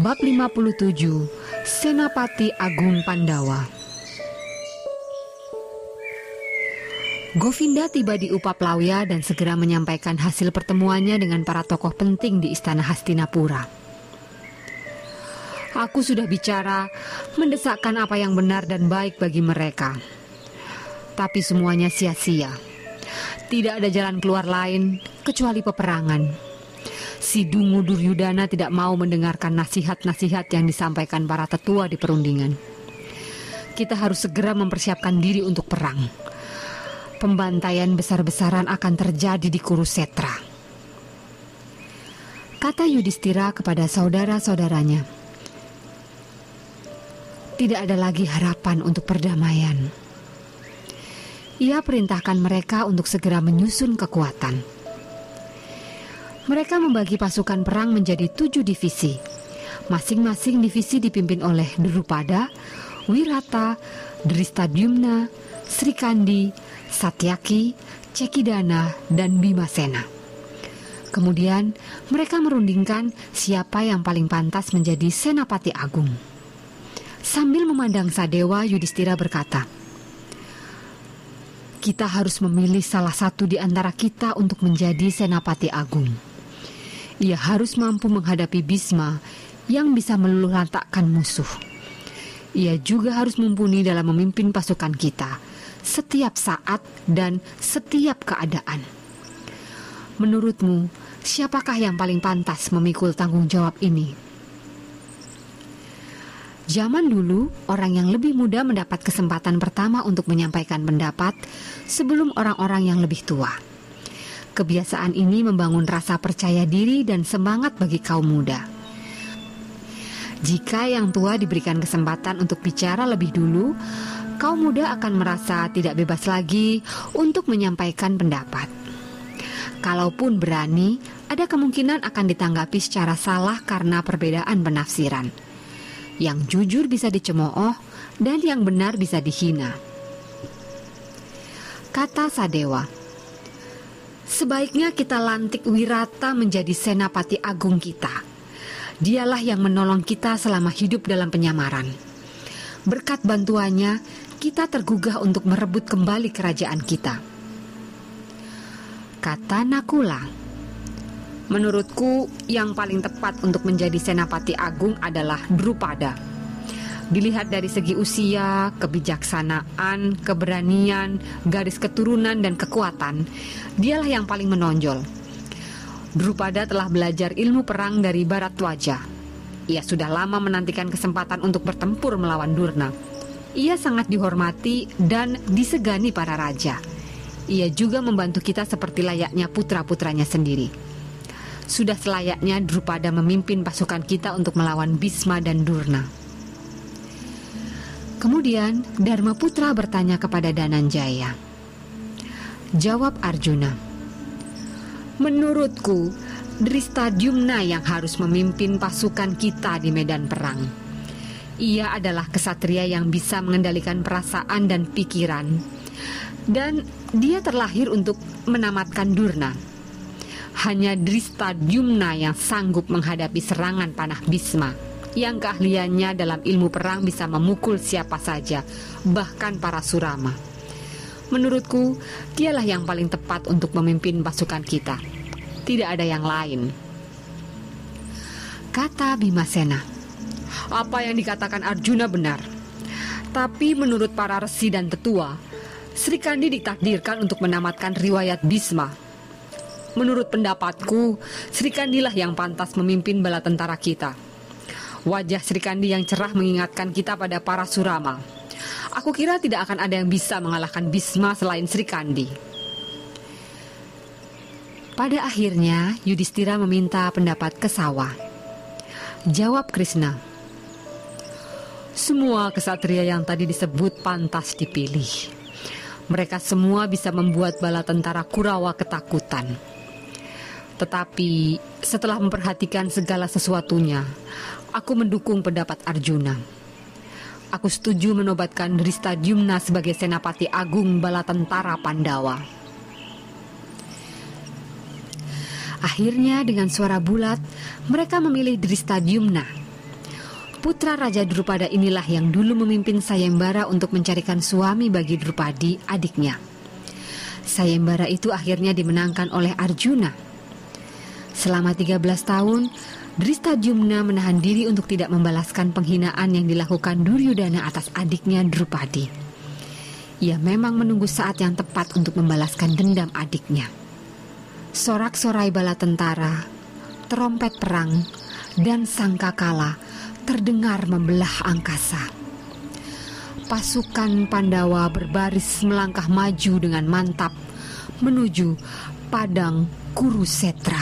Bab 57 Senapati Agung Pandawa Govinda tiba di Upaplawya dan segera menyampaikan hasil pertemuannya dengan para tokoh penting di Istana Hastinapura. Aku sudah bicara, mendesakkan apa yang benar dan baik bagi mereka. Tapi semuanya sia-sia. Tidak ada jalan keluar lain kecuali peperangan si Dungu Duryudana tidak mau mendengarkan nasihat-nasihat yang disampaikan para tetua di perundingan. Kita harus segera mempersiapkan diri untuk perang. Pembantaian besar-besaran akan terjadi di Kurusetra. Kata Yudhistira kepada saudara-saudaranya, tidak ada lagi harapan untuk perdamaian. Ia perintahkan mereka untuk segera menyusun kekuatan mereka membagi pasukan perang menjadi tujuh divisi. Masing-masing divisi dipimpin oleh Drupada, Wirata, Dristadiumna, Srikandi, Satyaki, Cekidana, dan Bimasena. Kemudian mereka merundingkan siapa yang paling pantas menjadi Senapati Agung. Sambil memandang Sadewa, Yudhistira berkata, kita harus memilih salah satu di antara kita untuk menjadi Senapati Agung ia harus mampu menghadapi Bisma yang bisa meluluhlantakkan musuh. Ia juga harus mumpuni dalam memimpin pasukan kita setiap saat dan setiap keadaan. Menurutmu, siapakah yang paling pantas memikul tanggung jawab ini? Zaman dulu, orang yang lebih muda mendapat kesempatan pertama untuk menyampaikan pendapat sebelum orang-orang yang lebih tua. Kebiasaan ini membangun rasa percaya diri dan semangat bagi kaum muda. Jika yang tua diberikan kesempatan untuk bicara lebih dulu, kaum muda akan merasa tidak bebas lagi untuk menyampaikan pendapat. Kalaupun berani, ada kemungkinan akan ditanggapi secara salah karena perbedaan penafsiran. Yang jujur bisa dicemooh dan yang benar bisa dihina. Kata Sadewa, Sebaiknya kita lantik Wirata menjadi senapati agung kita. Dialah yang menolong kita selama hidup dalam penyamaran. Berkat bantuannya, kita tergugah untuk merebut kembali kerajaan kita. Kata Nakula, menurutku yang paling tepat untuk menjadi senapati agung adalah Drupada Dilihat dari segi usia, kebijaksanaan, keberanian, garis keturunan, dan kekuatan, dialah yang paling menonjol. Drupada telah belajar ilmu perang dari barat wajah. Ia sudah lama menantikan kesempatan untuk bertempur melawan Durna. Ia sangat dihormati dan disegani para raja. Ia juga membantu kita seperti layaknya putra-putranya sendiri. Sudah selayaknya Drupada memimpin pasukan kita untuk melawan Bisma dan Durna. Kemudian Dharma Putra bertanya kepada Dananjaya. Jawab Arjuna. Menurutku, Dristadiumna yang harus memimpin pasukan kita di medan perang. Ia adalah kesatria yang bisa mengendalikan perasaan dan pikiran. Dan dia terlahir untuk menamatkan Durna. Hanya Dristadiumna yang sanggup menghadapi serangan panah Bisma yang keahliannya dalam ilmu perang bisa memukul siapa saja, bahkan para surama. Menurutku, dialah yang paling tepat untuk memimpin pasukan kita. Tidak ada yang lain. Kata Bimasena, apa yang dikatakan Arjuna benar. Tapi menurut para resi dan tetua, Sri Kandi ditakdirkan untuk menamatkan riwayat Bisma. menurut pendapatku, Sri Kandilah yang pantas memimpin bala tentara kita. Wajah Sri Kandi yang cerah mengingatkan kita pada para Surama. Aku kira tidak akan ada yang bisa mengalahkan Bisma selain Sri Kandi. Pada akhirnya, Yudhistira meminta pendapat Kesawa. Jawab Krishna, semua kesatria yang tadi disebut pantas dipilih. Mereka semua bisa membuat bala tentara Kurawa ketakutan. Tetapi setelah memperhatikan segala sesuatunya, aku mendukung pendapat Arjuna. Aku setuju menobatkan Dristadiumna sebagai senapati agung bala tentara Pandawa. Akhirnya dengan suara bulat, mereka memilih Dristadiumna. Putra Raja Drupada inilah yang dulu memimpin Sayembara untuk mencarikan suami bagi Drupadi, adiknya. Sayembara itu akhirnya dimenangkan oleh Arjuna. Selama 13 tahun, Dristadiumna menahan diri untuk tidak membalaskan penghinaan yang dilakukan Duryudana atas adiknya Drupadi. Ia memang menunggu saat yang tepat untuk membalaskan dendam adiknya sorak-sorai bala tentara, terompet perang, dan sangkakala terdengar membelah angkasa. Pasukan Pandawa berbaris melangkah maju dengan mantap menuju padang Kurusetra.